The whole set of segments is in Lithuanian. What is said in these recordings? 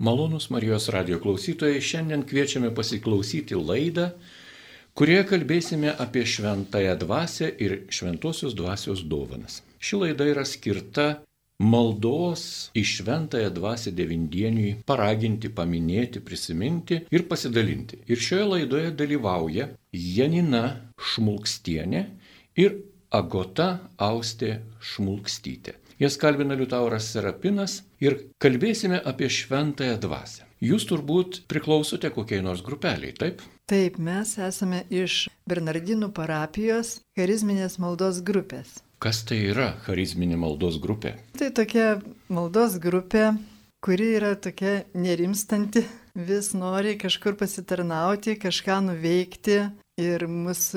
Malonus Marijos radio klausytojai, šiandien kviečiame pasiklausyti laidą, kurioje kalbėsime apie šventąją dvasę ir šventosios dvasios dovanas. Ši laida yra skirta maldos į šventąją dvasę devindieniui paraginti, paminėti, prisiminti ir pasidalinti. Ir šioje laidoje dalyvauja Janina Šmulkstienė ir Agota Austė Šmulkstytė. Jas kalbina Liutauras Serapinas ir kalbėsime apie šventąją dvasę. Jūs turbūt priklausote kokiai nors grupeliai, taip? Taip, mes esame iš Bernardinų parapijos charizminės maldos grupės. Kas tai yra charizminė maldos grupė? Tai tokia maldos grupė, kuri yra tokia nerimstanti, vis nori kažkur pasitarnauti, kažką nuveikti ir mus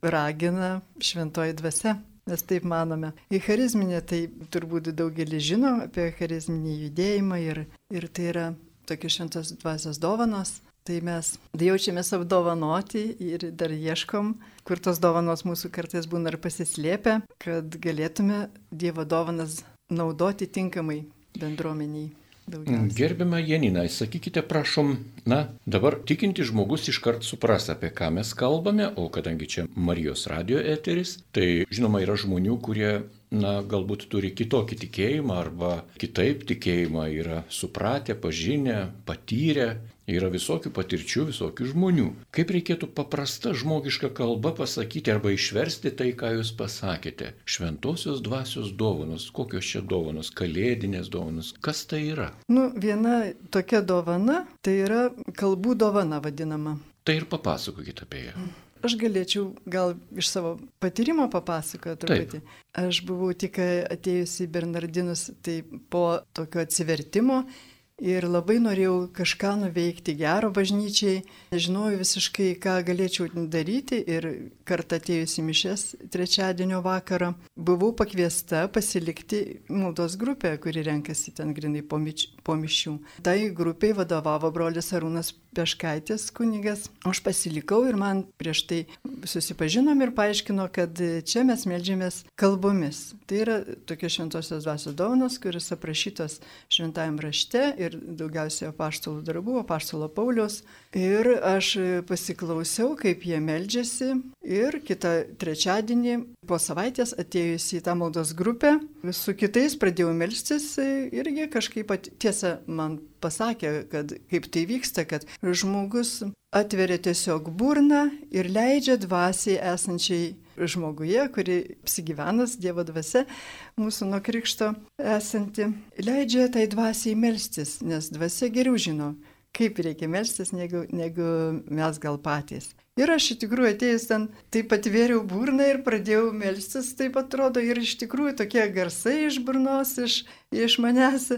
ragina šventoji dvasia mes taip manome. Į charizminę tai turbūt daugelis žino apie charizminį judėjimą ir, ir tai yra tokia šventos dvasios dovanos. Tai mes jaučiamės apdovanoti ir dar ieškom, kur tos dovanos mūsų kartais būna ir pasislėpę, kad galėtume Dievo dovanas naudoti tinkamai bendruomeniai. Daugiausia. Gerbima Janina, sakykite, prašom, na, dabar tikinti žmogus iškart supras, apie ką mes kalbame, o kadangi čia Marijos radio eteris, tai žinoma yra žmonių, kurie na, galbūt turi kitokį tikėjimą arba kitaip tikėjimą yra supratę, pažinę, patyrę, yra visokių patirčių, visokių žmonių. Kaip reikėtų paprasta žmogiška kalba pasakyti arba išversti tai, ką jūs pasakėte? Šventosios dvasios dovanos, kokios čia dovanos, kalėdinės dovanos, kas tai yra? Nu, viena tokia dovana, tai yra kalbų dovana vadinama. Tai ir papasakokite apie ją. Aš galėčiau gal iš savo patyrimo papasakoti truputį. Aš buvau tik atėjusi į Bernardinus, tai po tokio atsivertimo ir labai norėjau kažką nuveikti gero bažnyčiai, nežinojau visiškai, ką galėčiau daryti ir kartą atėjusi mišės trečiadienio vakarą buvau pakviesta pasilikti maldos grupę, kuri renkasi ten grinai po, mič, po mišių. Tai grupiai vadovavo brolis Arūnas Peškaitės kunigas, aš pasilikau ir man prieš tai susipažinom ir paaiškino, kad čia mes melžiamės kalbomis. Tai yra tokia šventosios dvasios dovanos, kuris aprašytos šventajame rašte ir daugiausiai apaštalų darbų, apaštalo Paulius. Ir aš pasiklausiau, kaip jie meldžiasi ir kitą trečiadienį po savaitės atėjusi į tą maldos grupę, su kitais pradėjau melstis irgi kažkaip tiesa man pasakė, kad kaip tai vyksta, kad žmogus atveria tiesiog burną ir leidžia dvasiai esančiai žmoguje, kuri apsigyvenas Dievo dvasia, mūsų nuo krikšto esanti, leidžia tai dvasiai melstis, nes dvasia geriau žino, kaip reikia melstis, negu, negu mes gal patys. Ir aš iš tikrųjų atėjus ten, taip atvėriau burną ir pradėjau melstis, taip atrodo, ir iš tikrųjų tokie garsai iš burnos, iš, iš manęs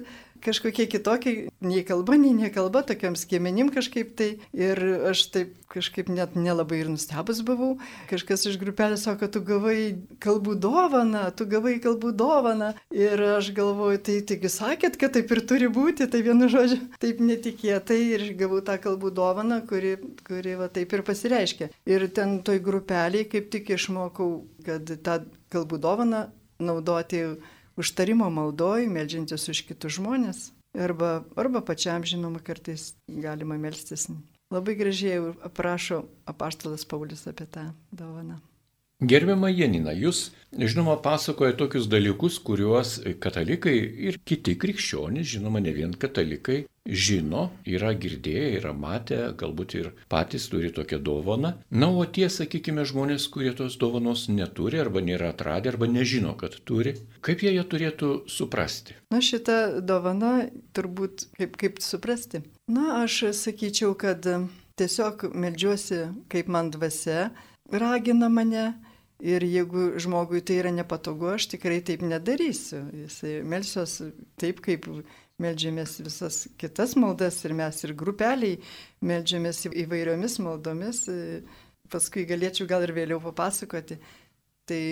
kažkokie kitokie, nei kalba, nei nekalba, tokiam skiemenim kažkaip tai. Ir aš taip kažkaip net nelabai ir nustebus buvau. Kažkas iš grupelės sako, tu gavai kalbų dovaną, tu gavai kalbų dovaną. Ir aš galvoju, tai taigi sakėt, kad taip ir turi būti, tai vienu žodžiu, taip netikėtai ir gavau tą kalbų dovaną, kuri, kuri va, taip ir pasireiškia. Ir ten toj grupeliai kaip tik išmokau, kad tą kalbų dovaną naudoti užtarimo maldoj, melžiantis už kitus žmonės. Arba, arba pačiam, žinoma, kartais galima melstis. Labai gražiai aprašo apaštalas Paulius apie tą dovaną. Gerbiama Janina, jūs, žinoma, pasakoja tokius dalykus, kuriuos katalikai ir kiti krikščionys, žinoma, ne vien katalikai, žino, yra girdėję, yra matę, galbūt ir patys turi tokią dovaną. Na, o tie, sakykime, žmonės, kurie tos dovanos neturi arba nėra atradę arba nežino, kad turi, kaip jie ją turėtų suprasti? Na, šitą dovaną turbūt kaip, kaip suprasti. Na, aš sakyčiau, kad tiesiog melžiuosi, kaip man dvasia ragina mane Ir jeigu žmogui tai yra nepatogu, aš tikrai taip nedarysiu. Jisai melsios taip, kaip melžiamės visas kitas maldas ir mes ir grupeliai melžiamės įvairiomis maldomis. Paskui galėčiau gal ir vėliau papasakoti. Tai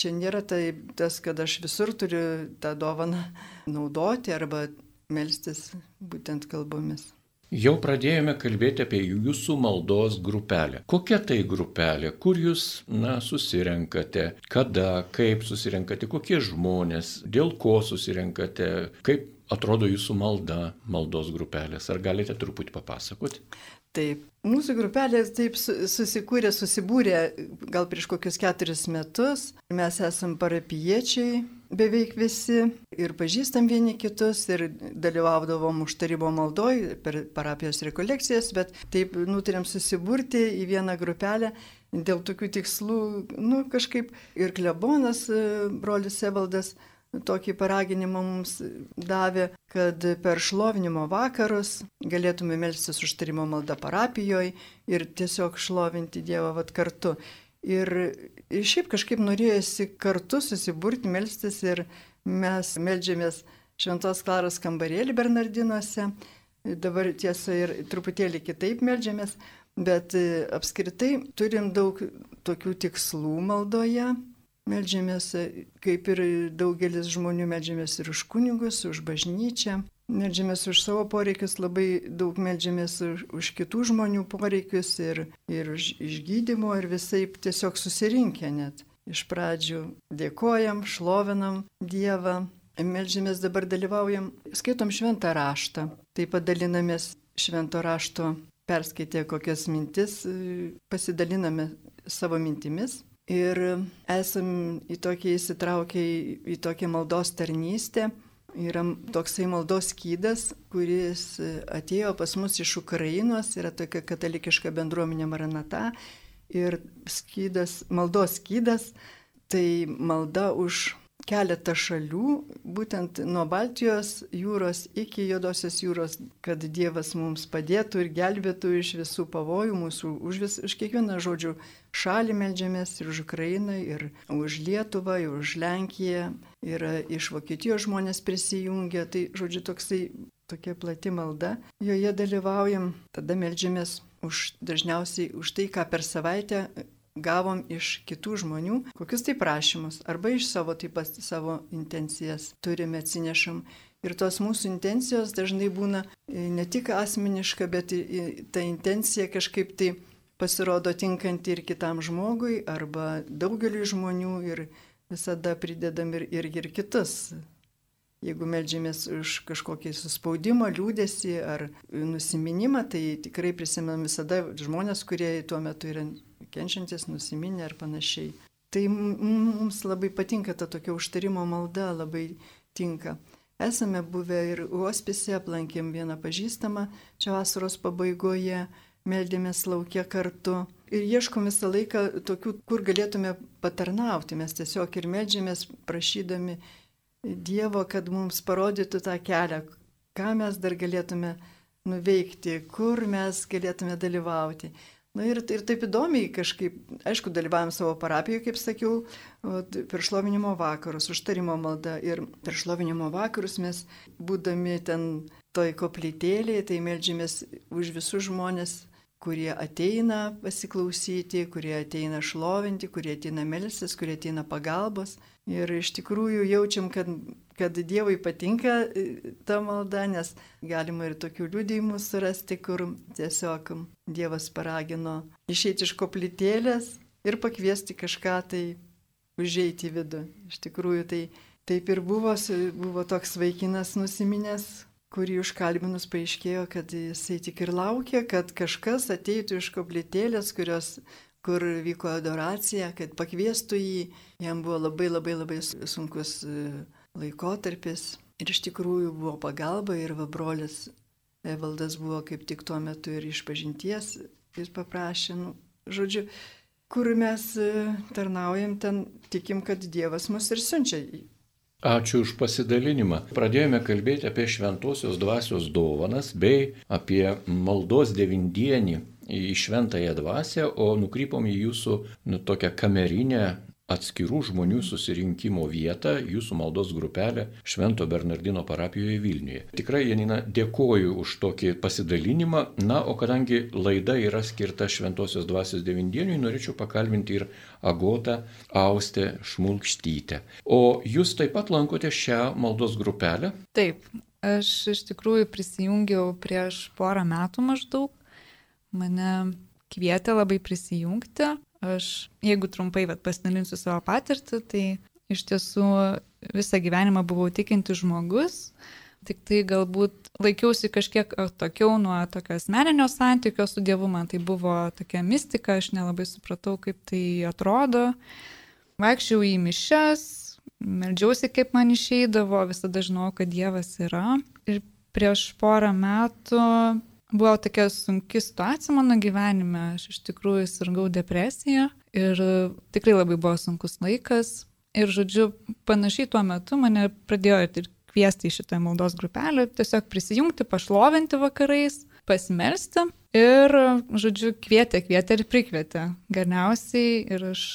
čia nėra tai tas, kad aš visur turiu tą dovaną naudoti arba melstis būtent kalbomis. Jau pradėjome kalbėti apie jūsų maldos grupelę. Kokia tai grupelė, kur jūs, na, susirenkate, kada, kaip susirenkate, kokie žmonės, dėl ko susirenkate, kaip atrodo jūsų malda, maldos grupelės? Ar galite truputį papasakoti? Taip, mūsų grupelė taip susikūrė, susibūrė gal prieš kokius keturis metus. Mes esam parapiečiai, beveik visi ir pažįstam vieni kitus ir dalyvaudavom užtarimo maldoj per parapijos rekolekcijas, bet taip nutarėm susiburti į vieną grupelę dėl tokių tikslų, nu kažkaip ir klebonas, brolis Evaldas tokį paraginimą mums davė, kad per šlovinimo vakarus galėtume melstis užtarimo maldą parapijoje ir tiesiog šlovinti Dievą vat kartu. Ir, šiaip kažkaip norėjosi kartu susiburti, melstis ir mes melžiamės Šventos Klaros kambarėlį Bernardinuose. Dabar tiesa ir truputėlį kitaip melžiamės, bet apskritai turim daug tokių tikslų maldoje Meldžiamės, kaip ir daugelis žmonių, meldžiamės ir už kunigus, už bažnyčią. Meldžiamės už savo poreikius, labai daug meldžiamės už, už kitų žmonių poreikius ir, ir už išgydymo ir visai tiesiog susirinkę net. Iš pradžių dėkojam, šlovinam Dievą, meldžiamės dabar dalyvaujam, skaitom šventą raštą, taip pat dalinamės švento rašto, perskaitę kokias mintis, pasidaliname savo mintimis Ir esam į tokį įsitraukę į, į tokią maldos tarnystę. Yra toksai maldos skydas, kuris atėjo pas mus iš Ukrainos, yra tokia katalikiška bendruomenė Maranata. Ir skydas, maldos skydas, tai malda už keletą šalių, būtent nuo Baltijos jūros iki Jodosios jūros, kad Dievas mums padėtų ir gelbėtų iš visų pavojų mūsų, už, vis, už kiekvieną žodžių šalį melžiamės ir už Ukrainą, ir už Lietuvą, ir už Lenkiją, ir iš Vokietijos žmonės prisijungia, tai žodžiu toksai tokia plati malda, joje dalyvaujam, tada melžiamės už dažniausiai už tai, ką per savaitę gavom iš kitų žmonių, kokius tai prašymus, arba iš savo taip pat savo intencijas turime atsinešam. Ir tos mūsų intencijos dažnai būna e, ne tik asmeniška, bet ta intencija kažkaip tai pasirodo tinkanti ir kitam žmogui, arba daugeliu žmonių ir visada pridedam ir, ir, ir kitus. Jeigu melžiamės už kažkokį suspaudimą, liūdėsi ar nusiminimą, tai tikrai prisimam visada žmonės, kurie tuo metu yra kenčiantis, nusiminę ar panašiai. Tai mums labai patinka ta tokia užtarimo malda, labai tinka. Esame buvę ir hospise, aplankėm vieną pažįstamą čia vasaros pabaigoje, meldėmės laukia kartu. Ir ieškom visą laiką tokių, kur galėtume patarnauti. Mes tiesiog ir meldžiamės prašydami Dievo, kad mums parodytų tą kelią, ką mes dar galėtume nuveikti, kur mes galėtume dalyvauti. Na ir, ir taip įdomiai kažkaip, aišku, dalyvavom savo parapijoje, kaip sakiau, per šlovinimo vakarus, užtarimo maldą. Ir per šlovinimo vakarus mes, būdami ten toj koplytėlėje, tai melžiamės už visus žmonės, kurie ateina pasiklausyti, kurie ateina šlovinti, kurie ateina melsis, kurie ateina pagalbos. Ir iš tikrųjų jaučiam, kad, kad Dievui patinka e, ta malda, nes galima ir tokių liūdėjimų surasti, kur tiesiog Dievas paragino išeiti iš koplytėlės ir pakviesti kažką tai užeiti į vidų. Iš tikrųjų tai taip ir buvo, buvo toks vaikinas nusiminęs, kurį užkalbinus paaiškėjo, kad jisai tik ir laukia, kad kažkas ateitų iš koplytėlės, kurios kur vyko adoracija, kad pakviestų jį. Jam buvo labai labai labai sunkus e, laikotarpis ir iš tikrųjų buvo pagalba ir va brolis Evaldas buvo kaip tik tuo metu ir iš pažinties ir paprašė, nu, žodžiu, kur mes e, tarnaujam, ten tikim, kad Dievas mus ir siunčia. Ačiū už pasidalinimą. Pradėjome kalbėti apie šventosios dvasios dovanas bei apie maldos devindienį į šventąją dvasę, o nukrypom į jūsų nu, tokią kamerinę atskirų žmonių susirinkimo vietą, jūsų maldos grupelę Švento Bernardino parapijoje Vilniuje. Tikrai, Janina, dėkoju už tokį pasidalinimą. Na, o kadangi laida yra skirta Šventosios dvasios devindieniui, norėčiau pakalbinti ir Agotą Austę Šmulkštytę. O jūs taip pat lankote šią maldos grupelę? Taip, aš iš tikrųjų prisijungiau prieš porą metų maždaug mane kvietė labai prisijungti. Aš, jeigu trumpai vat, pasidalinsiu savo patirtį, tai iš tiesų visą gyvenimą buvau tikinti žmogus, Tik tai galbūt laikiausi kažkiek tokiau nuo tokio asmeninio santykio su Dievu, man tai buvo tokia mistika, aš nelabai supratau, kaip tai atrodo. Vaikščiau į mišes, meldžiausi, kaip man išeidavo, visada žinau, kad Dievas yra. Ir prieš porą metų buvo tokia sunki situacija mano gyvenime, aš iš tikrųjų sirgau depresiją ir tikrai labai buvo sunkus laikas. Ir žodžiu, panašiai tuo metu mane pradėjo ir kviesti į šitą maldos grupelę, tiesiog prisijungti, pašlovinti vakarais, pasimelsti. Ir, žodžiu, kvietė, kvietė ir prikvietė. Galiausiai ir aš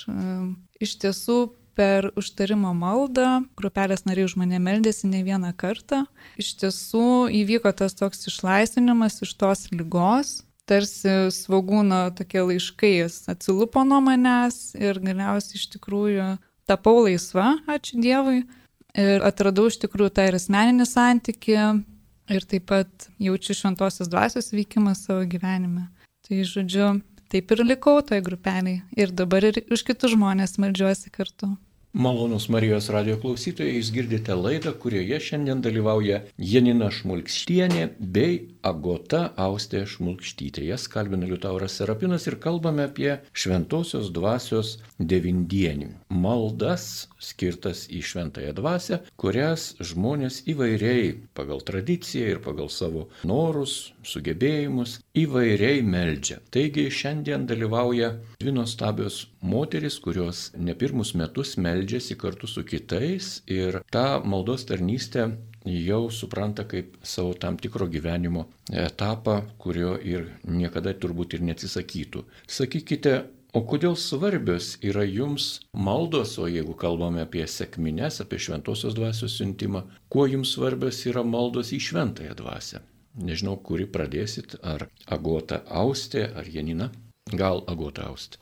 iš tiesų per užtarimo maldą, grupelės nariai už mane meldėsi ne vieną kartą. Iš tiesų įvyko tas toks išlaisvinimas iš tos lygos, tarsi svagūno tokie laiškai atsilupo nuo manęs ir galiausiai iš tikrųjų tapau laisva, ačiū Dievui, ir atradau iš tikrųjų tą ir asmeninį santyki, ir taip pat jaučiu šventosios dvasios vykimą savo gyvenime. Tai žodžiu, taip ir likau toje grupeliai ir dabar ir už kitus žmonės meldžiuosi kartu. Malonus Marijos radio klausytojai, jūs girdite laidą, kurioje šiandien dalyvauja Janina Šmulkštienė bei Agota Austė Šmulkštytė. Jas kalbina Liutauras Serapinas ir kalbame apie šventosios dvasios devindienį. Maldas skirtas į šventąją dvasę, kurias žmonės įvairiai pagal tradiciją ir pagal savo norus, sugebėjimus įvairiai meldžia. Taigi šiandien dalyvauja dvi nuostabios moteris, kurios ne pirmus metus meldžiasi kartu su kitais ir tą maldos tarnystę jau supranta kaip savo tam tikro gyvenimo etapą, kurio ir niekada turbūt ir neatsisakytų. Sakykite, o kodėl svarbios yra jums maldos, o jeigu kalbame apie sėkmines, apie šventosios dvasios siuntimą, kuo jums svarbios yra maldos į šventąją dvasę? Nežinau, kuri pradėsit, ar Agota Austė, ar Janina. Gal Agota Austė.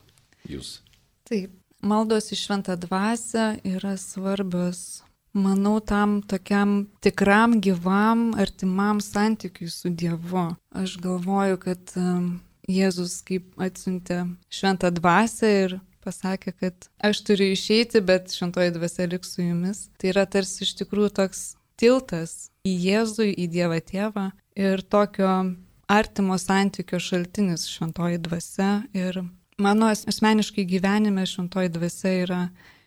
Jūs. Taip, maldos į šventą dvasę yra svarbios, manau, tam tokiam tikram, gyvam, artimam santykiui su Dievu. Aš galvoju, kad Jėzus kaip atsiuntė šventą dvasę ir pasakė, kad aš turiu išeiti, bet šventoji dvasia liks su jumis. Tai yra tarsi iš tikrųjų toks tiltas į Jėzų, į Dievą Tėvą ir tokio artimo santykio šaltinis šventoji dvasia. Ir mano asmeniškai gyvenime šventoji dvasia yra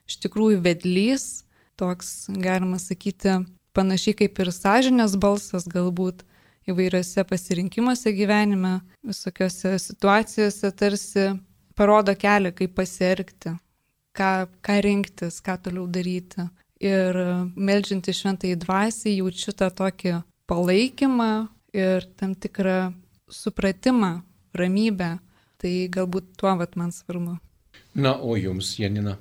iš tikrųjų vedlys, toks, galima sakyti, panašiai kaip ir sąžinės balsas galbūt įvairiose pasirinkimuose gyvenime, visokiose situacijose tarsi parodo kelią, kaip pasielgti, ką, ką rinktis, ką toliau daryti ir melžiantį šventai dvasiai jaučiu tą tokį palaikymą ir tam tikrą supratimą, ramybę. Tai galbūt tuo vat man svarbu. Na, o jums, Janina?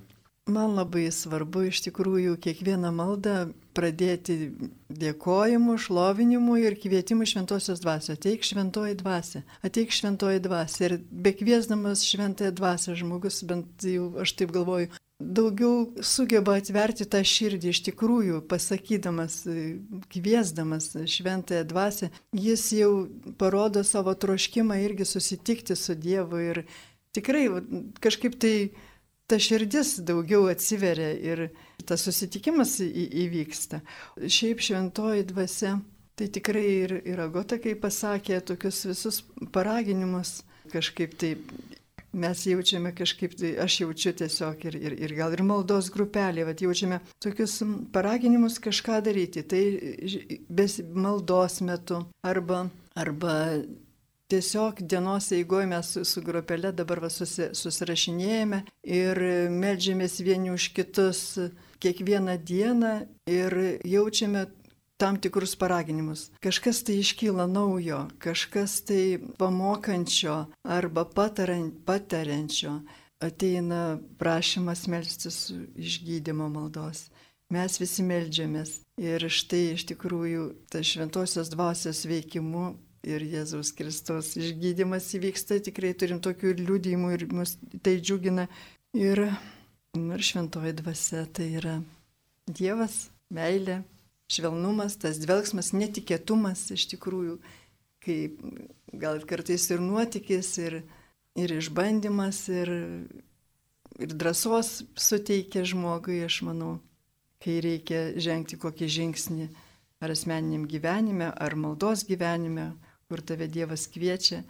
Man labai svarbu iš tikrųjų kiekvieną maldą pradėti dėkojimu, šlovinimu ir kvietimu šventosios dvasio. Ateik šventoji dvasia, ateik šventoji dvasia. Ir bekviesdamas šventąją dvasę žmogus, bent jau aš taip galvoju, daugiau sugeba atverti tą širdį iš tikrųjų, pasakydamas, kviesdamas šventąją dvasę, jis jau parodo savo troškimą irgi susitikti su Dievu ir tikrai kažkaip tai ta širdis daugiau atsiveria ir tas susitikimas į, įvyksta. Šiaip šventoji dvasia, tai tikrai ir, ir Agota, kaip pasakė, tokius visus paraginimus kažkaip tai mes jaučiame kažkaip, tai aš jaučiu tiesiog ir, ir, ir gal ir maldos grupelė, bet jaučiame tokius paraginimus kažką daryti. Tai maldos metu arba, arba tiesiog dienos eigoje mes su, su grupelė dabar va, susi, susirašinėjame ir melžiamės vieni už kitus kiekvieną dieną ir jaučiame tam tikrus paraginimus. Kažkas tai iškyla naujo, kažkas tai pamokančio arba patariančio. Ateina prašymas melstis išgydymo maldos. Mes visi melžiamės. Ir štai iš tikrųjų tas šventosios dvasios veikimu ir Jėzaus Kristos išgydymas įvyksta, tikrai turim tokių liūdėjimų ir mus tai džiugina. Ir, ir šventoji dvasia tai yra Dievas, meilė, švelnumas, tas dvelgsmas, netikėtumas iš tikrųjų, kai gal kartais ir nuotykis, ir, ir išbandymas, ir, ir drąsos suteikia žmogui, aš manau, kai reikia žengti kokį žingsnį ar asmeniniam gyvenime, ar maldos gyvenime, kur tave Dievas kviečia.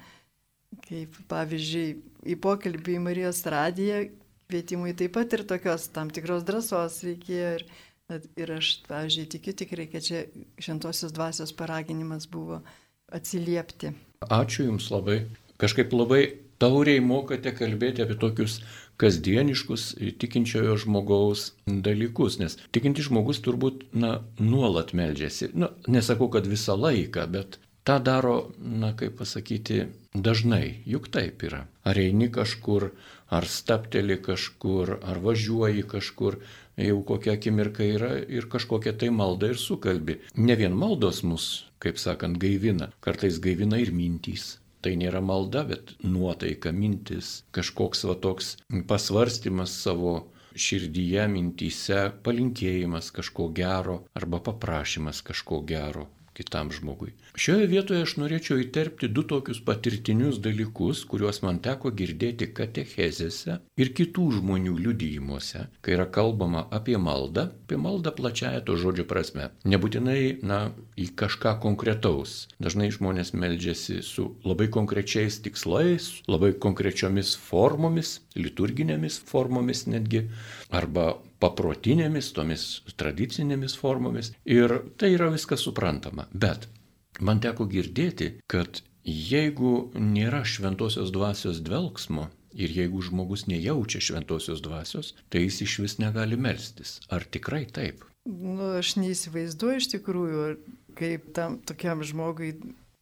Kaip pavyzdžiui, į pokalbį į Marijos radiją kvietimui taip pat ir tokios tam tikros drąsos reikėjo. Ir, ir aš, pavyzdžiui, tikiu tikrai, kad čia šventosios dvasios paraginimas buvo atsiliepti. Ačiū Jums labai. Kažkaip labai tauriai mokate kalbėti apie tokius kasdieniškus tikinčiojo žmogaus dalykus, nes tikinti žmogus turbūt, na, nuolat meldžiasi. Na, nesakau, kad visą laiką, bet tą daro, na, kaip pasakyti, dažnai. Juk taip yra. Ar eini kažkur, ar stapteli kažkur, ar važiuoji kažkur, jau kokia akimirka yra ir kažkokia tai malda ir sukalbi. Ne vien maldos mus, kaip sakant, gaivina, kartais gaivina ir mintys. Tai nėra malda, bet nuotaika, mintis, kažkoks va toks pasvarstymas savo širdyje, mintyse, palinkėjimas kažko gero arba paprašymas kažko gero kitam žmogui. Šioje vietoje aš norėčiau įterpti du tokius patirtinius dalykus, kuriuos man teko girdėti katechezėse ir kitų žmonių liudijimuose, kai yra kalbama apie maldą, apie maldą plačiaja to žodžio prasme. Nebūtinai, na, į kažką konkretaus. Dažnai žmonės meldžiasi su labai konkrečiais tikslais, labai konkrečiomis formomis, liturginėmis formomis netgi, arba paprotinėmis, tomis tradicinėmis formomis ir tai yra viskas suprantama. Bet man teko girdėti, kad jeigu nėra šventosios dvasios dvelgsmo ir jeigu žmogus nejaučia šventosios dvasios, tai jis iš vis negali melstis. Ar tikrai taip? Nu, aš neįsivaizduoju iš tikrųjų, kaip tam tokiam žmogui,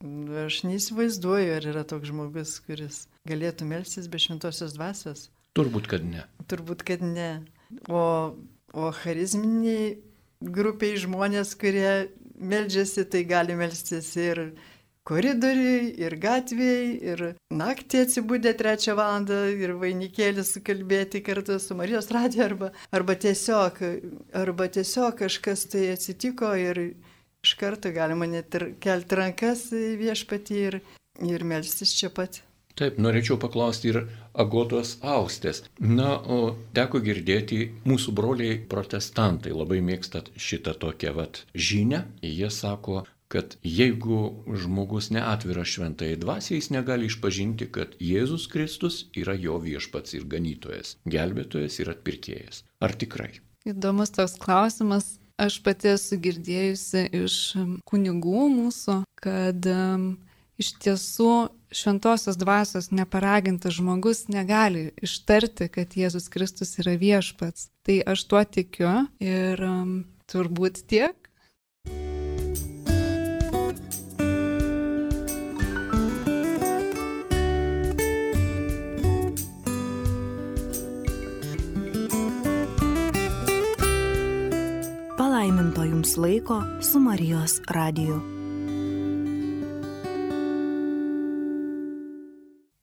nu, aš neįsivaizduoju, ar yra toks žmogus, kuris galėtų melstis be šventosios dvasios. Turbūt, kad ne. Turbūt, kad ne. O, o charizminiai grupiai žmonės, kurie meldžiasi, tai gali melstis ir koridoriui, ir gatvėje, ir naktį atsibūdę trečią valandą, ir vainikėlį sukalbėti kartu su Marijos radiju, arba, arba, tiesiog, arba tiesiog kažkas tai atsitiko ir iš karto galima net ir kelti rankas viešpatį ir, ir melstis čia pat. Taip, norėčiau paklausti ir Agotos Austės. Na, o teko girdėti, mūsų broliai protestantai labai mėgstat šitą tokią vat žinę. Jie sako, kad jeigu žmogus neatvira šventai dvasiai, jis negali išpažinti, kad Jėzus Kristus yra jo viešpats ir ganytojas, gelbėtojas ir atpirkėjas. Ar tikrai? Įdomus toks klausimas. Aš pati esu girdėjusi iš kunigų mūsų, kad um, iš tiesų šventosios dvasios neparagintas žmogus negali ištarti, kad Jėzus Kristus yra viešpats. Tai aš tuo tikiu ir um, turbūt tiek. Palaiminto jums laiko su Marijos radiju.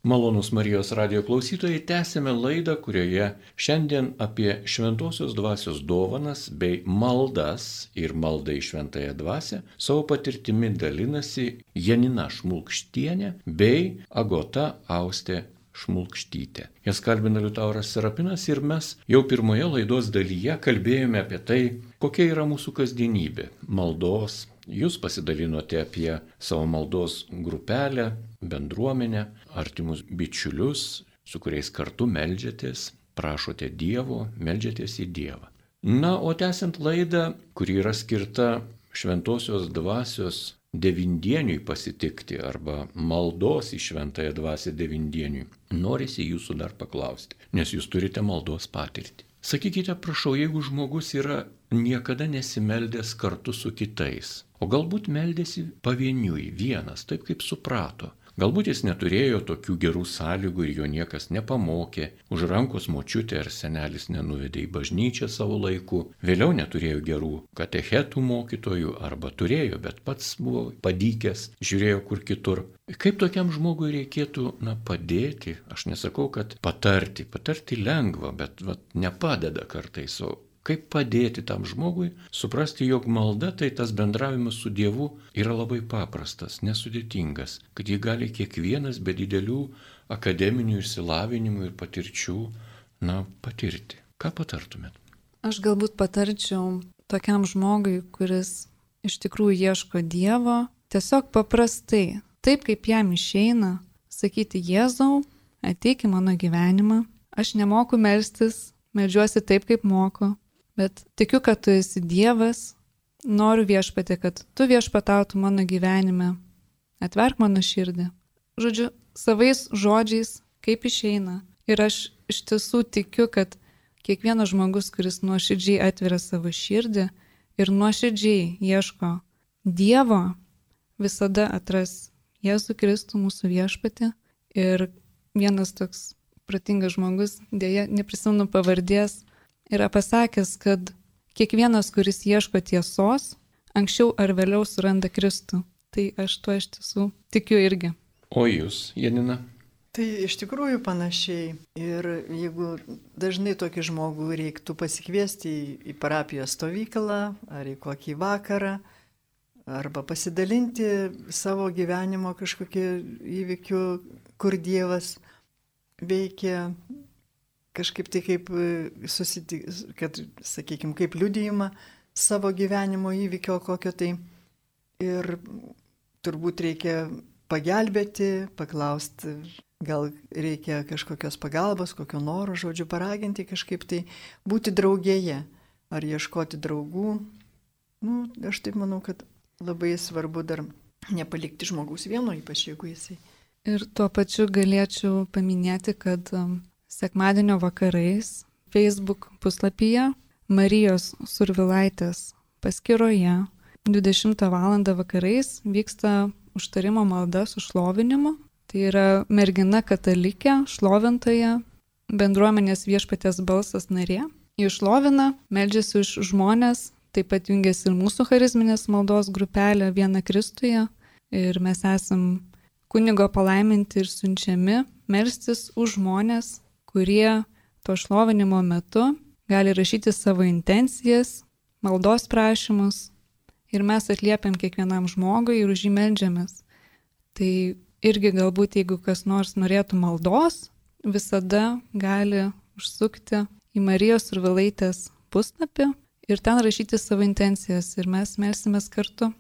Malonus Marijos radio klausytojai, tęsėme laidą, kurioje šiandien apie šventosios dvasios dovanas bei maldas ir maldą į šventąją dvasę savo patirtimi dalinasi Janina Šmulkštienė bei Agota Austė Šmulkštytė. Jas kalbina Liutauras Serapinas ir mes jau pirmoje laidos dalyje kalbėjome apie tai, kokia yra mūsų kasdienybė - maldos, Jūs pasidalinote apie savo maldos grupelę, bendruomenę, artimus bičiulius, su kuriais kartu melžiatės, prašote Dievo, melžiatės į Dievą. Na, o tęsiant laidą, kuri yra skirta šventosios dvasios devindieniui pasitikti arba maldos į šventąją dvasę devindieniui, norisi jūsų dar paklausti, nes jūs turite maldos patirtį. Sakykite, prašau, jeigu žmogus yra niekada nesimeldęs kartu su kitais, o galbūt meldėsi pavieniui, vienas, taip kaip suprato, Galbūt jis neturėjo tokių gerų sąlygų ir jo niekas nepamokė, už rankos močiutė ar senelis nenuvedė į bažnyčią savo laiku, vėliau neturėjo gerų katechetų mokytojų arba turėjo, bet pats buvo padykęs, žiūrėjo kur kitur. Kaip tokiam žmogui reikėtų, na, padėti, aš nesakau, kad patarti, patarti lengva, bet vat, nepadeda kartais, o Kaip padėti tam žmogui suprasti, jog malda tai tas bendravimas su Dievu yra labai paprastas, nesudėtingas, kad jį gali kiekvienas be didelių akademinių išsilavinimų ir patirčių, na, patirti. Ką patartumėt? Aš galbūt patarčiau tokiam žmogui, kuris iš tikrųjų ieško Dievo, tiesiog paprastai, taip kaip jam išeina, sakyti Jėzau, ateik į mano gyvenimą, aš nemoku melstis, medžiuosi taip, kaip moku, bet tikiu, kad tu esi Dievas, noriu viešpatė, kad tu viešpatautų mano gyvenime, atverk mano širdį. Žodžiu, savais žodžiais, kaip išeina. Ir aš iš tiesų tikiu, kad kiekvienas žmogus, kuris nuoširdžiai atveria savo širdį ir nuoširdžiai ieško Dievo, visada atras Jėzų Kristų mūsų viešpatį. Ir vienas toks protingas žmogus, dėja, neprisimenu pavardės, yra pasakęs, kad kiekvienas, kuris ieško tiesos, anksčiau ar vėliau suranda Kristų. Tai aš tuo iš tiesų tikiu irgi. O jūs, Janina? Tai iš tikrųjų panašiai. Ir jeigu dažnai tokį žmogų reiktų pasikviesti į, į parapijos stovyklą ar į kokį vakarą, arba pasidalinti savo gyvenimo kažkokiu įvykiu, kur Dievas veikia kažkaip tai kaip susitik, kad, sakykime, kaip liudijimą savo gyvenimo įvykio kokio tai. Ir turbūt reikia pagelbėti, paklausti Gal reikia kažkokios pagalbos, kokio noro, žodžiu, paraginti kažkaip tai būti draugėje ar ieškoti draugų. Nu, aš taip manau, kad labai svarbu dar nepalikti žmogaus vieno, ypač jeigu jisai. Ir tuo pačiu galėčiau paminėti, kad sekmadienio vakarais Facebook puslapyje Marijos Survilaitės paskyroje 20 val. vakarais vyksta užtarimo malda su šlovinimu Tai yra mergina katalikė, šlovintoja, bendruomenės viešpatės balsas narė. Išlovina, meldžiasi už žmonės, taip pat jungiasi ir mūsų charizminės maldos grupelė Viena Kristuje. Ir mes esam kunigo palaiminti ir siunčiami melstis už žmonės, kurie to šlovinimo metu gali rašyti savo intencijas, maldos prašymus ir mes atliepiam kiekvienam žmogui ir už jį melžiamės. Tai irgi galbūt jeigu kas nors norėtų maldos, visada gali užsukti į Marijos ir Vilaitės puslapį ir ten rašyti savo intencijas ir mes melsimės kartu.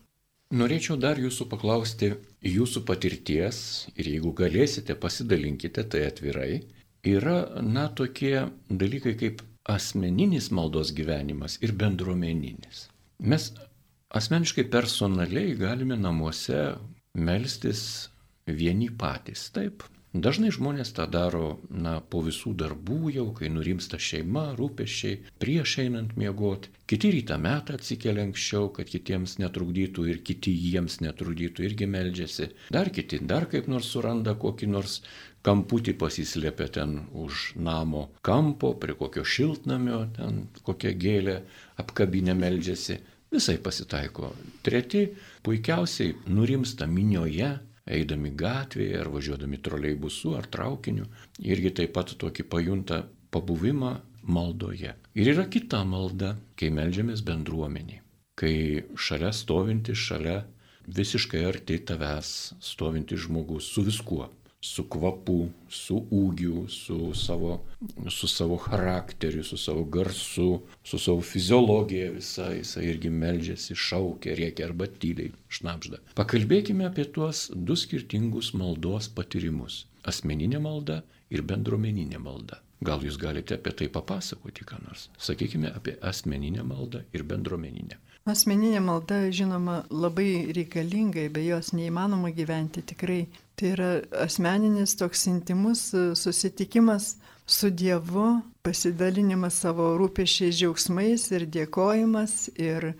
Norėčiau dar jūsų paklausti jūsų patirties ir jeigu galėsite, pasidalinkite tai atvirai. Yra, na, tokie dalykai kaip asmeninis maldos gyvenimas ir bendruomeninis. Mes asmeniškai personaliai galime namuose melstis vieni patys. Taip. Dažnai žmonės tą daro, na, po visų darbų jau, kai nurimsta šeima, rūpeščiai, prieš einant miegoti. Kiti rytą metą atsikelia anksčiau, kad kitiems netrukdytų ir kiti jiems netrukdytų, irgi meldžiasi. Dar kiti dar kaip nors suranda kokį nors kamputį pasislėpia ten už namo kampo, prie kokio šiltnamio, ten kokią gėlę apkabinę meldžiasi. Visai pasitaiko. Treti puikiausiai nurimsta minioje, eidami gatvėje ar važiuodami troleibusu ar traukiniu, irgi taip pat tokį pajunta pabuvimą maldoje. Ir yra kita malda, kai melžiamės bendruomeniai, kai šalia stovinti, šalia visiškai arti tavęs stovinti žmogus su viskuo su kvapu, su ūgiu, su savo, su savo charakteriu, su savo garsu, su savo fiziologija visa, jisai irgi meldžiasi, šaukia, rėkia arba tyliai šnapžda. Pakalbėkime apie tuos du skirtingus maldos patyrimus - asmeninė malda ir bendruomeninė malda. Gal jūs galite apie tai papasakoti, ką nors? Sakykime apie asmeninę maldą ir bendruomeninę. Asmeninė malda, žinoma, labai reikalinga, be jos neįmanoma gyventi tikrai. Tai yra asmeninis toks intimus e, susitikimas su Dievu, pasidalinimas savo rūpešiais džiaugsmais ir dėkojimas ir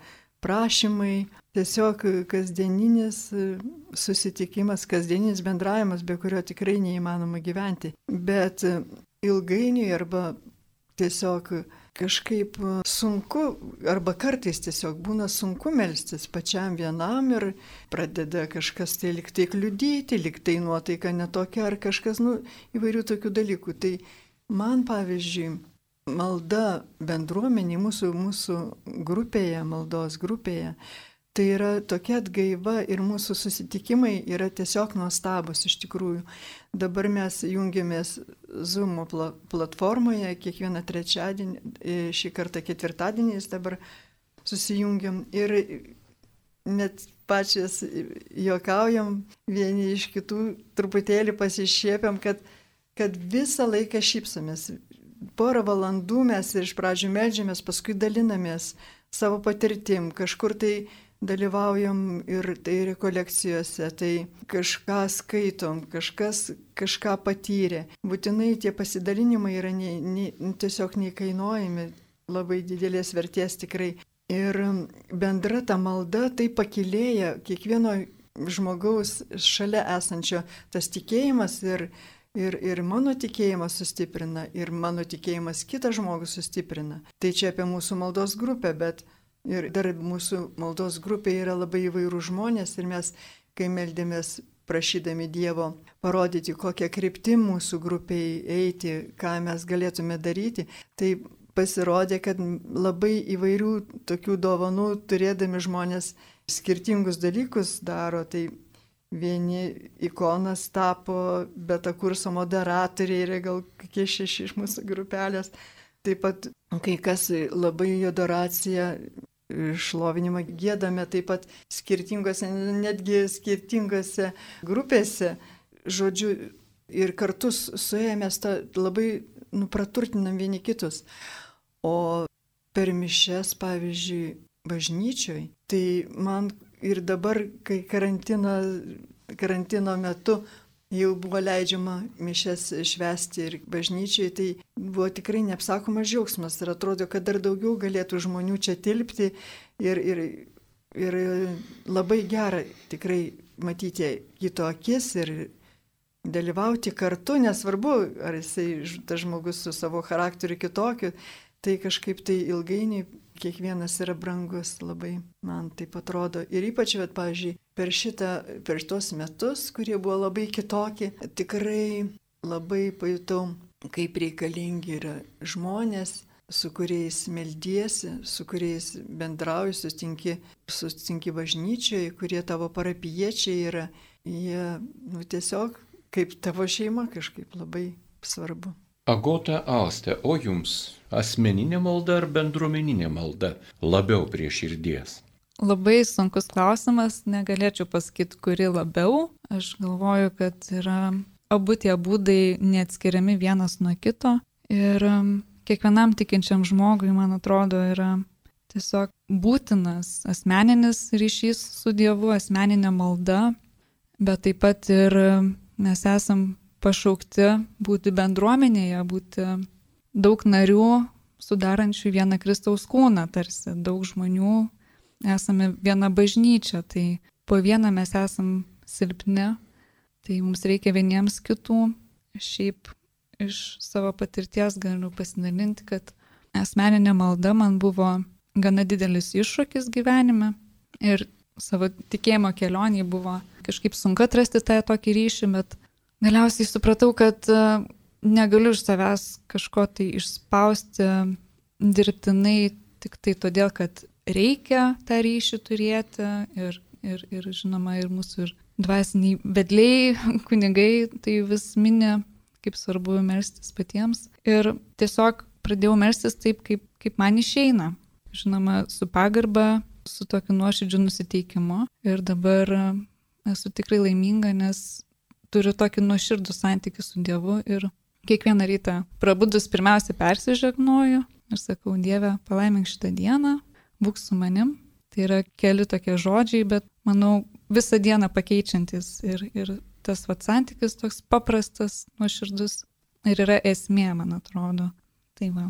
prašymai. Tiesiog kasdieninis e, susitikimas, kasdieninis bendravimas, be kurio tikrai neįmanoma gyventi. Bet e, ilgainiui arba tiesiog kažkaip e, sunku, arba kartais tiesiog būna sunku melstis pačiam vienam ir pradeda kažkas tai liktai kliudyti, liktai nuotaika netokia ar kažkas, nu, įvairių tokių dalykų. Tai man, pavyzdžiui, malda bendruomenė mūsų, mūsų grupėje, maldos grupėje, Tai yra tokia atgaiva ir mūsų susitikimai yra tiesiog nuostabus iš tikrųjų. Dabar mes jungiamės Zoom platformoje kiekvieną trečiadienį, e, šį kartą ketvirtadieniais dabar susijungiam ir net pačias juokaujam vieni iš kitų, truputėlį pasišiepiam, kad, kad visą laiką šypsomės. Porą valandų mes iš pradžių medžiamės, paskui dalinamės savo patirtim, kažkur tai dalyvaujam ir tai rekolekcijose, tai kažką skaitom, kažkas kažką patyrė. Būtinai tie pasidalinimai yra ne, ne, tiesiog neįkainuojami, labai didelės vertės tikrai. Ir bendra ta malda tai pakilėja kiekvieno žmogaus šalia esančio tas tikėjimas ir, ir, ir mano tikėjimas sustiprina, ir mano tikėjimas kitą žmogų sustiprina. Tai čia apie mūsų maldos grupę, bet ir dar mūsų maldos grupė yra labai įvairių žmonės ir mes, kai meldėmės prašydami Dievo parodyti, kokią kryptim mūsų grupiai eiti, ką mes galėtume daryti, tai pasirodė, kad labai įvairių tokių dovanų turėdami žmonės skirtingus dalykus daro. Tai vieni ikonas tapo beta kurso moderatoriai ir gal kokie šeši iš mūsų grupelės. Taip pat kai kas labai adoraciją, šlovinimą gėdame taip pat skirtingose, netgi skirtingose grupėse. Žodžiu, ir kartu suėjomės labai nupraturtinam vieni kitus. O per mišes, pavyzdžiui, bažnyčioj, tai man ir dabar, kai karantino, karantino metu jau buvo leidžiama mišes švesti ir bažnyčiai, tai buvo tikrai neapsakomas džiaugsmas ir atrodo, kad dar daugiau galėtų žmonių čia tilpti ir, ir, ir labai gera tikrai matyti kito akis ir dalyvauti kartu, nesvarbu, ar jisai tas žmogus su savo charakteriu kitokiu, tai kažkaip tai ilgainiui kiekvienas yra brangus labai, man taip atrodo. Ir ypač, bet, pavyzdžiui, per šitą, per šitos metus, kurie buvo labai kitokie, tikrai labai pajutau, kaip reikalingi yra žmonės, su kuriais meldiesi, su kuriais bendrauji, sustinki, sustinki bažnyčioje, kurie tavo parapiečiai yra, jie nu, tiesiog kaip tavo šeima kažkaip labai svarbu. Agota Austė, o jums asmeninė malda ar bendruomeninė malda labiau prie širdies? Labai sunkus klausimas, negalėčiau pasakyti, kuri labiau. Aš galvoju, kad yra abu tie būdai neatskiriami vienas nuo kito. Ir um, kiekvienam tikinčiam žmogui, man atrodo, yra tiesiog būtinas asmeninis ryšys su Dievu, asmeninė malda, bet taip pat ir um, mes esam pašaukti būti bendruomenėje, būti daug narių sudarančių vieną Kristaus kūną, tarsi daug žmonių esame viena bažnyčia, tai po vieną mes esam silpni, tai mums reikia vieniems kitų. Šiaip iš savo patirties galiu pasidalinti, kad asmeninė malda man buvo gana didelis iššūkis gyvenime ir savo tikėjimo kelioniai buvo kažkaip sunku atrasti tą tokį ryšį, bet Galiausiai supratau, kad e, negaliu iš savęs kažko tai išspausti dirbtinai tik tai todėl, kad reikia tą ryšį turėti ir, ir, ir žinoma, ir mūsų ir dvasiniai vedliai, kunigai tai vis minė, kaip svarbu melstis patiems. Ir tiesiog pradėjau melstis taip, kaip, kaip man išeina. Žinoma, su pagarba, su tokiu nuoširdžiu nusiteikimu. Ir dabar esu tikrai laiminga, nes turiu tokį nuoširdų santykių su Dievu ir kiekvieną rytą prabudus pirmiausia persižegnoju ir sakau, Dieve, palaimink šitą dieną, būk su manim. Tai yra keli tokie žodžiai, bet manau visą dieną pakeičiantis ir, ir tas vat santykis toks paprastas, nuoširdus ir yra esmė, man atrodo. Tai va.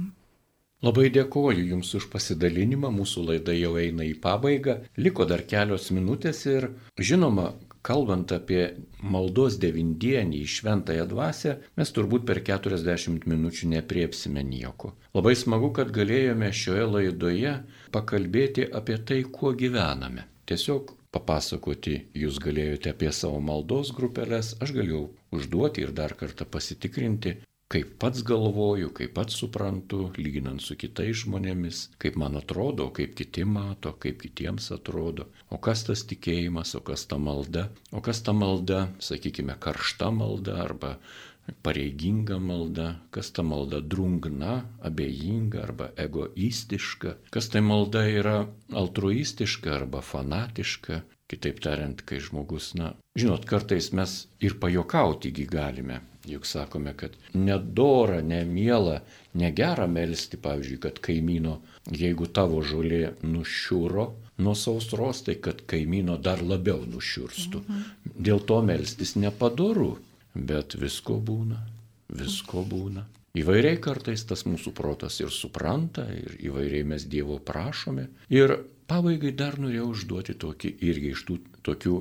Labai dėkoju Jums už pasidalinimą, mūsų laida jau eina į pabaigą, liko dar kelios minutės ir žinoma, kalbant apie maldos devindienį į šventąją dvasę, mes turbūt per 40 minučių nepriepsime nieko. Labai smagu, kad galėjome šioje laidoje pakalbėti apie tai, kuo gyvename. Tiesiog papasakoti jūs galėjote apie savo maldos grupelės, aš galėjau užduoti ir dar kartą pasitikrinti, kaip pats galvoju, kaip pats suprantu, lyginant su kitais žmonėmis, kaip man atrodo, kaip kiti mato, kaip kitiems atrodo, o kas tas tikėjimas, o kas ta malda, o kas ta malda, sakykime, karšta malda arba pareiginga malda, kas ta malda drungna, abejinga arba egoistiška, kas tai malda yra altruistiška arba fanatiška. Kitaip tariant, kai žmogus, na, žinot, kartais mes ir pajokautigi galime. Juk sakome, kad nedora, nemiela, negera melstį, pavyzdžiui, kad kaimyno, jeigu tavo žolė nušiūro nuo sausros, tai kad kaimyno dar labiau nušiurstų. Mhm. Dėl to melstis nepadoru. Bet visko būna, visko būna. Įvairiai kartais tas mūsų protas ir supranta, ir įvairiai mes Dievo prašome. Ir pabaigai dar norėjau užduoti tokį irgi iš tų tokių,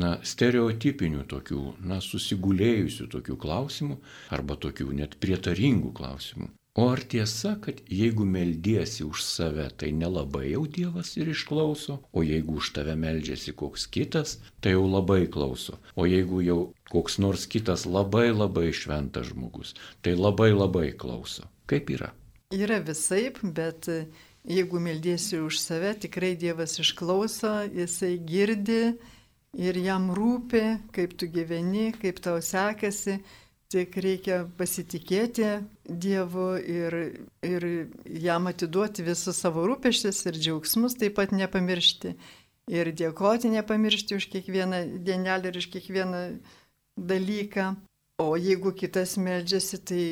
na, stereotipinių tokių, na, susigulėjusių tokių klausimų, arba tokių net prietaringų klausimų. O ar tiesa, kad jeigu meldiesi už save, tai nelabai jau Dievas ir išklauso, o jeigu už tave meldžiasi koks kitas, tai jau labai klauso, o jeigu jau koks nors kitas labai labai šventas žmogus, tai labai labai klauso. Kaip yra? Yra visaip, bet jeigu meldiesi už save, tikrai Dievas išklauso, jisai girdi ir jam rūpi, kaip tu gyveni, kaip tau sekasi Tik reikia pasitikėti Dievu ir, ir jam atiduoti visus savo rūpeštis ir džiaugsmus, taip pat nepamiršti. Ir dėkoti nepamiršti už kiekvieną dienelį ir už kiekvieną dalyką. O jeigu kitas meldžiasi, tai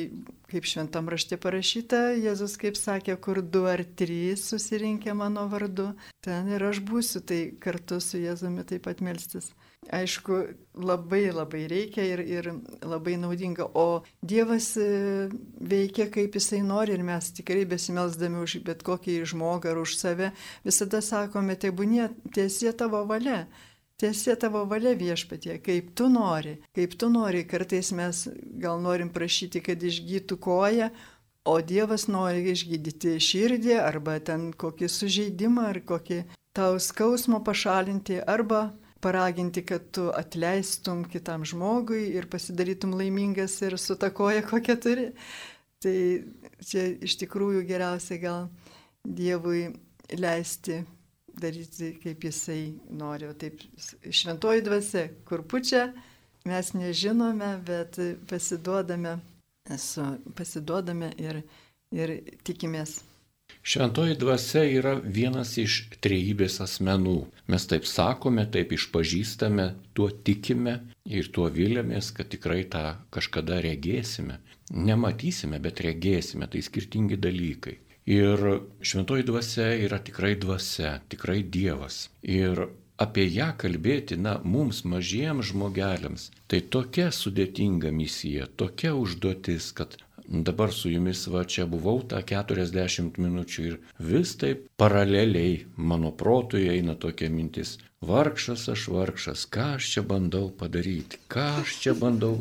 kaip šventam rašte parašyta, Jėzus kaip sakė, kur du ar trys susirinkę mano vardu, ten ir aš būsiu, tai kartu su Jėzumi taip pat melstis aišku, labai labai reikia ir, ir labai naudinga. O Dievas e, veikia kaip Jisai nori ir mes tikrai besimelsdami už bet kokį žmogą ar už save visada sakome, tai būnė tiesie tavo valia. Tiesie tavo valia viešpatie, kaip tu nori, kaip tu nori. Kartais mes gal norim prašyti, kad išgytų koją, o Dievas nori išgydyti širdį arba ten kokį sužeidimą ar kokį tau skausmą pašalinti arba paraginti, kad tu atleistum kitam žmogui ir pasidarytum laimingas ir su ta koja, kokią turi. Tai čia iš tikrųjų geriausia gal Dievui leisti daryti, kaip jisai nori. O taip šventoji dvasia, kur pučia, mes nežinome, bet pasiduodame, esu, pasiduodame ir, ir tikimės. Šventoji dvasia yra vienas iš trejybės asmenų. Mes taip sakome, taip išpažįstame, tuo tikime ir tuo vilėmės, kad tikrai tą kažkada regėsime. Nematysime, bet regėsime, tai skirtingi dalykai. Ir šventoji dvasia yra tikrai dvasia, tikrai Dievas. Ir apie ją kalbėti, na, mums mažiems žmogeliams, tai tokia sudėtinga misija, tokia užduotis, kad dabar su jumis va čia buvau tą 40 minučių ir vis taip paraleliai mano protui eina tokia mintis. Vargšas aš vargšas, ką aš čia bandau padaryti, ką aš čia bandau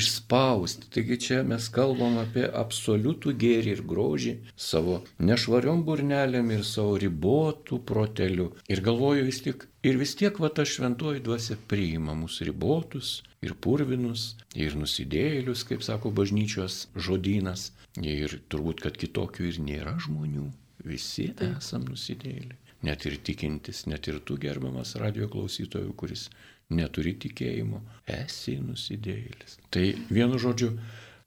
išspausti. Taigi čia mes kalbam apie absoliutų gėrį ir grožį savo nešvariom burnelėm ir savo ribotų proteliu. Ir galvoju vis tik, ir vis tiek va ta šventoji dvasia priima mūsų ribotus ir purvinus, ir nusidėlius, kaip sako bažnyčios žodynas. Ir turbūt, kad kitokių ir nėra žmonių. Visi esam nusidėliai net ir tikintis, net ir tu gerbiamas radio klausytojų, kuris neturi tikėjimo, esi nusidėjėlis. Tai vienu žodžiu,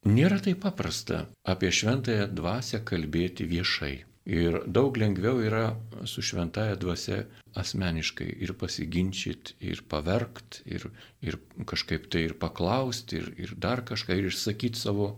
nėra taip paprasta apie šventąją dvasę kalbėti viešai. Ir daug lengviau yra su šventąją dvasia asmeniškai ir pasiginčyti, ir paverkt, ir, ir kažkaip tai ir paklausti, ir, ir dar kažką, ir išsakyti savo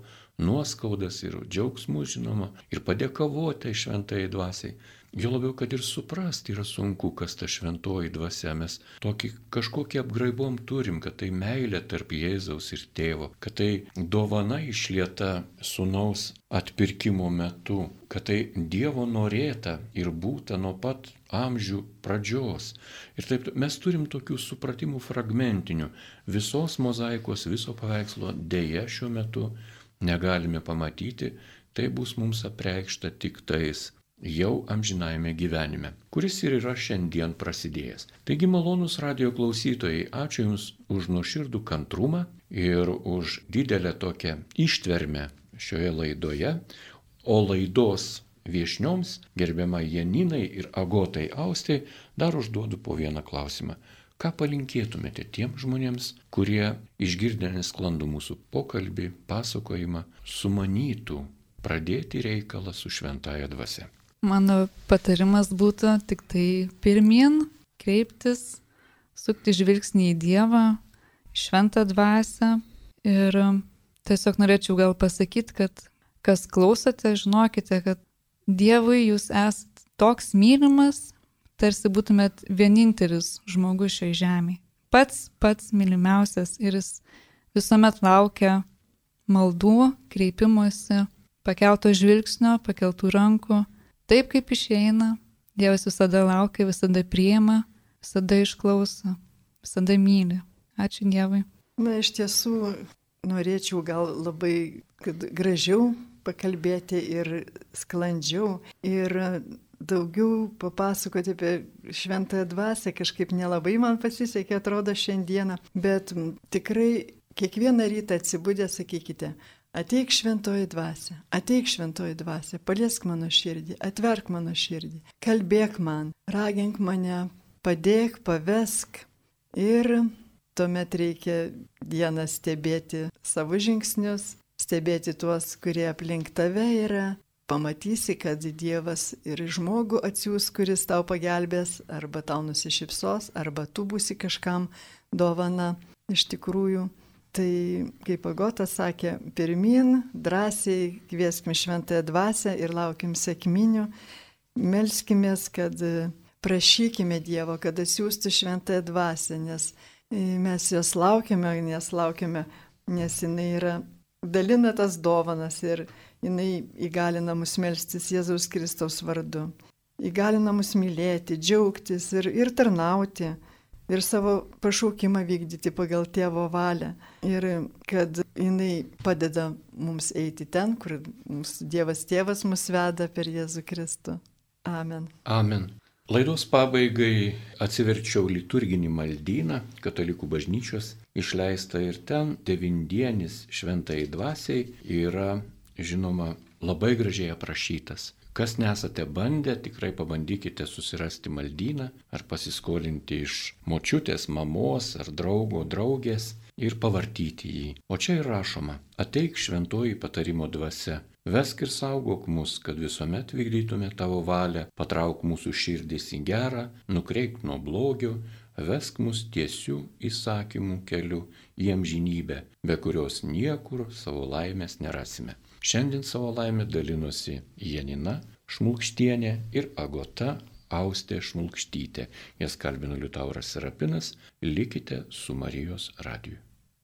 nuoskaudas, ir džiaugsmus, žinoma, ir padėkavoti šventai dvasiai. Jo labiau, kad ir suprasti yra sunku, kas ta šventoji dvasia. Mes tokį kažkokį apgraibom turim, kad tai meilė tarp Jėzaus ir tėvo, kad tai dovana išlieta sunaus atpirkimo metu, kad tai Dievo norėta ir būta nuo pat amžių pradžios. Ir taip mes turim tokių supratimų fragmentinių. Visos mozaikos, viso paveikslo dėja šiuo metu negalime pamatyti, tai bus mums apreikšta tik tais jau amžinajame gyvenime, kuris ir yra šiandien prasidėjęs. Taigi malonus radio klausytojai, ačiū Jums už nuoširdų kantrumą ir už didelę tokią ištvermę šioje laidoje, o laidos viešnioms, gerbiamai Janinai ir Agotai Austai, dar užduodu po vieną klausimą. Ką palinkėtumėte tiem žmonėms, kurie išgirdę nesklandų mūsų pokalbį, pasakojimą, sumanytų pradėti reikalą su šventaja dvasia? Mano patarimas būtų tik tai pirmin kreiptis, sukti žvilgsnį į Dievą, šventą dvasę ir tiesiog norėčiau gal pasakyti, kad kas klausote, žinokite, kad Dievui jūs esate toks mylimas, tarsi būtumėt vienintelis žmogus šioje žemėje. Pats, pats mylimiausias ir jis visuomet laukia maldų, kreipimuose, pakelto žvilgsnio, pakeltų rankų, taip kaip išeina. Dievas visada laukia, visada priema, visada išklauso, visada myli. Ačiū Dievui. Na, iš tiesų, norėčiau gal labai gražiau pakalbėti ir sklandžiau. Ir daugiau papasakoti apie šventąją dvasę kažkaip nelabai man pasisekė, atrodo, šiandieną, bet tikrai kiekvieną rytą atsibūdę sakykite, ateik šventoji dvasė, ateik šventoji dvasė, paliesk mano širdį, atverk mano širdį, kalbėk man, ragink mane, padėk, pavesk. Ir tuomet reikia dieną stebėti savo žingsnius, stebėti tuos, kurie aplink tave yra, pamatysi, kad Dievas ir žmogų atsiūs, kuris tau pagelbės, arba tau nusišypsos, arba tu būsi kažkam dovana. Iš tikrųjų. Tai, kaip Agotas sakė, pirmin, drąsiai kvieskim šventąją dvasę ir laukim sėkminių, melskimės, kad prašykime Dievo, kad atsiųstų šventąją dvasę, nes mes jos laukiame, nes laukiame, nes jinai yra, dalina tas dovanas ir jinai įgalina mus melstis Jėzaus Kristaus vardu. Įgalina mus mylėti, džiaugtis ir, ir tarnauti. Ir savo pašaukimą vykdyti pagal tėvo valią. Ir kad jinai padeda mums eiti ten, kur mūsų Dievas tėvas mus veda per Jėzų Kristų. Amen. Amen. Laidos pabaigai atsiverčiau liturginį maldyną katalikų bažnyčios išleistą ir ten devindienis šventai dvasiai yra žinoma, labai gražiai aprašytas. Kas nesate bandę, tikrai pabandykite susirasti maldyną ar pasiskolinti iš močiutės, mamos ar draugo, draugės ir pavartyti jį. O čia ir rašoma, ateik šventoji patarimo dvasia, vesk ir saugok mus, kad visuomet vykdytume tavo valią, patrauk mūsų širdis į gerą, nukreip nuo blogio, vesk mus tiesių įsakymų keliu į amžinybę, be kurios niekur savo laimės nerasime. Šiandien savo laimę dalinosi Janina Šmulkštienė ir Agota Austė Šmulkštytė. Jas kalbino Liutauras Serapinas. Likite su Marijos radiju.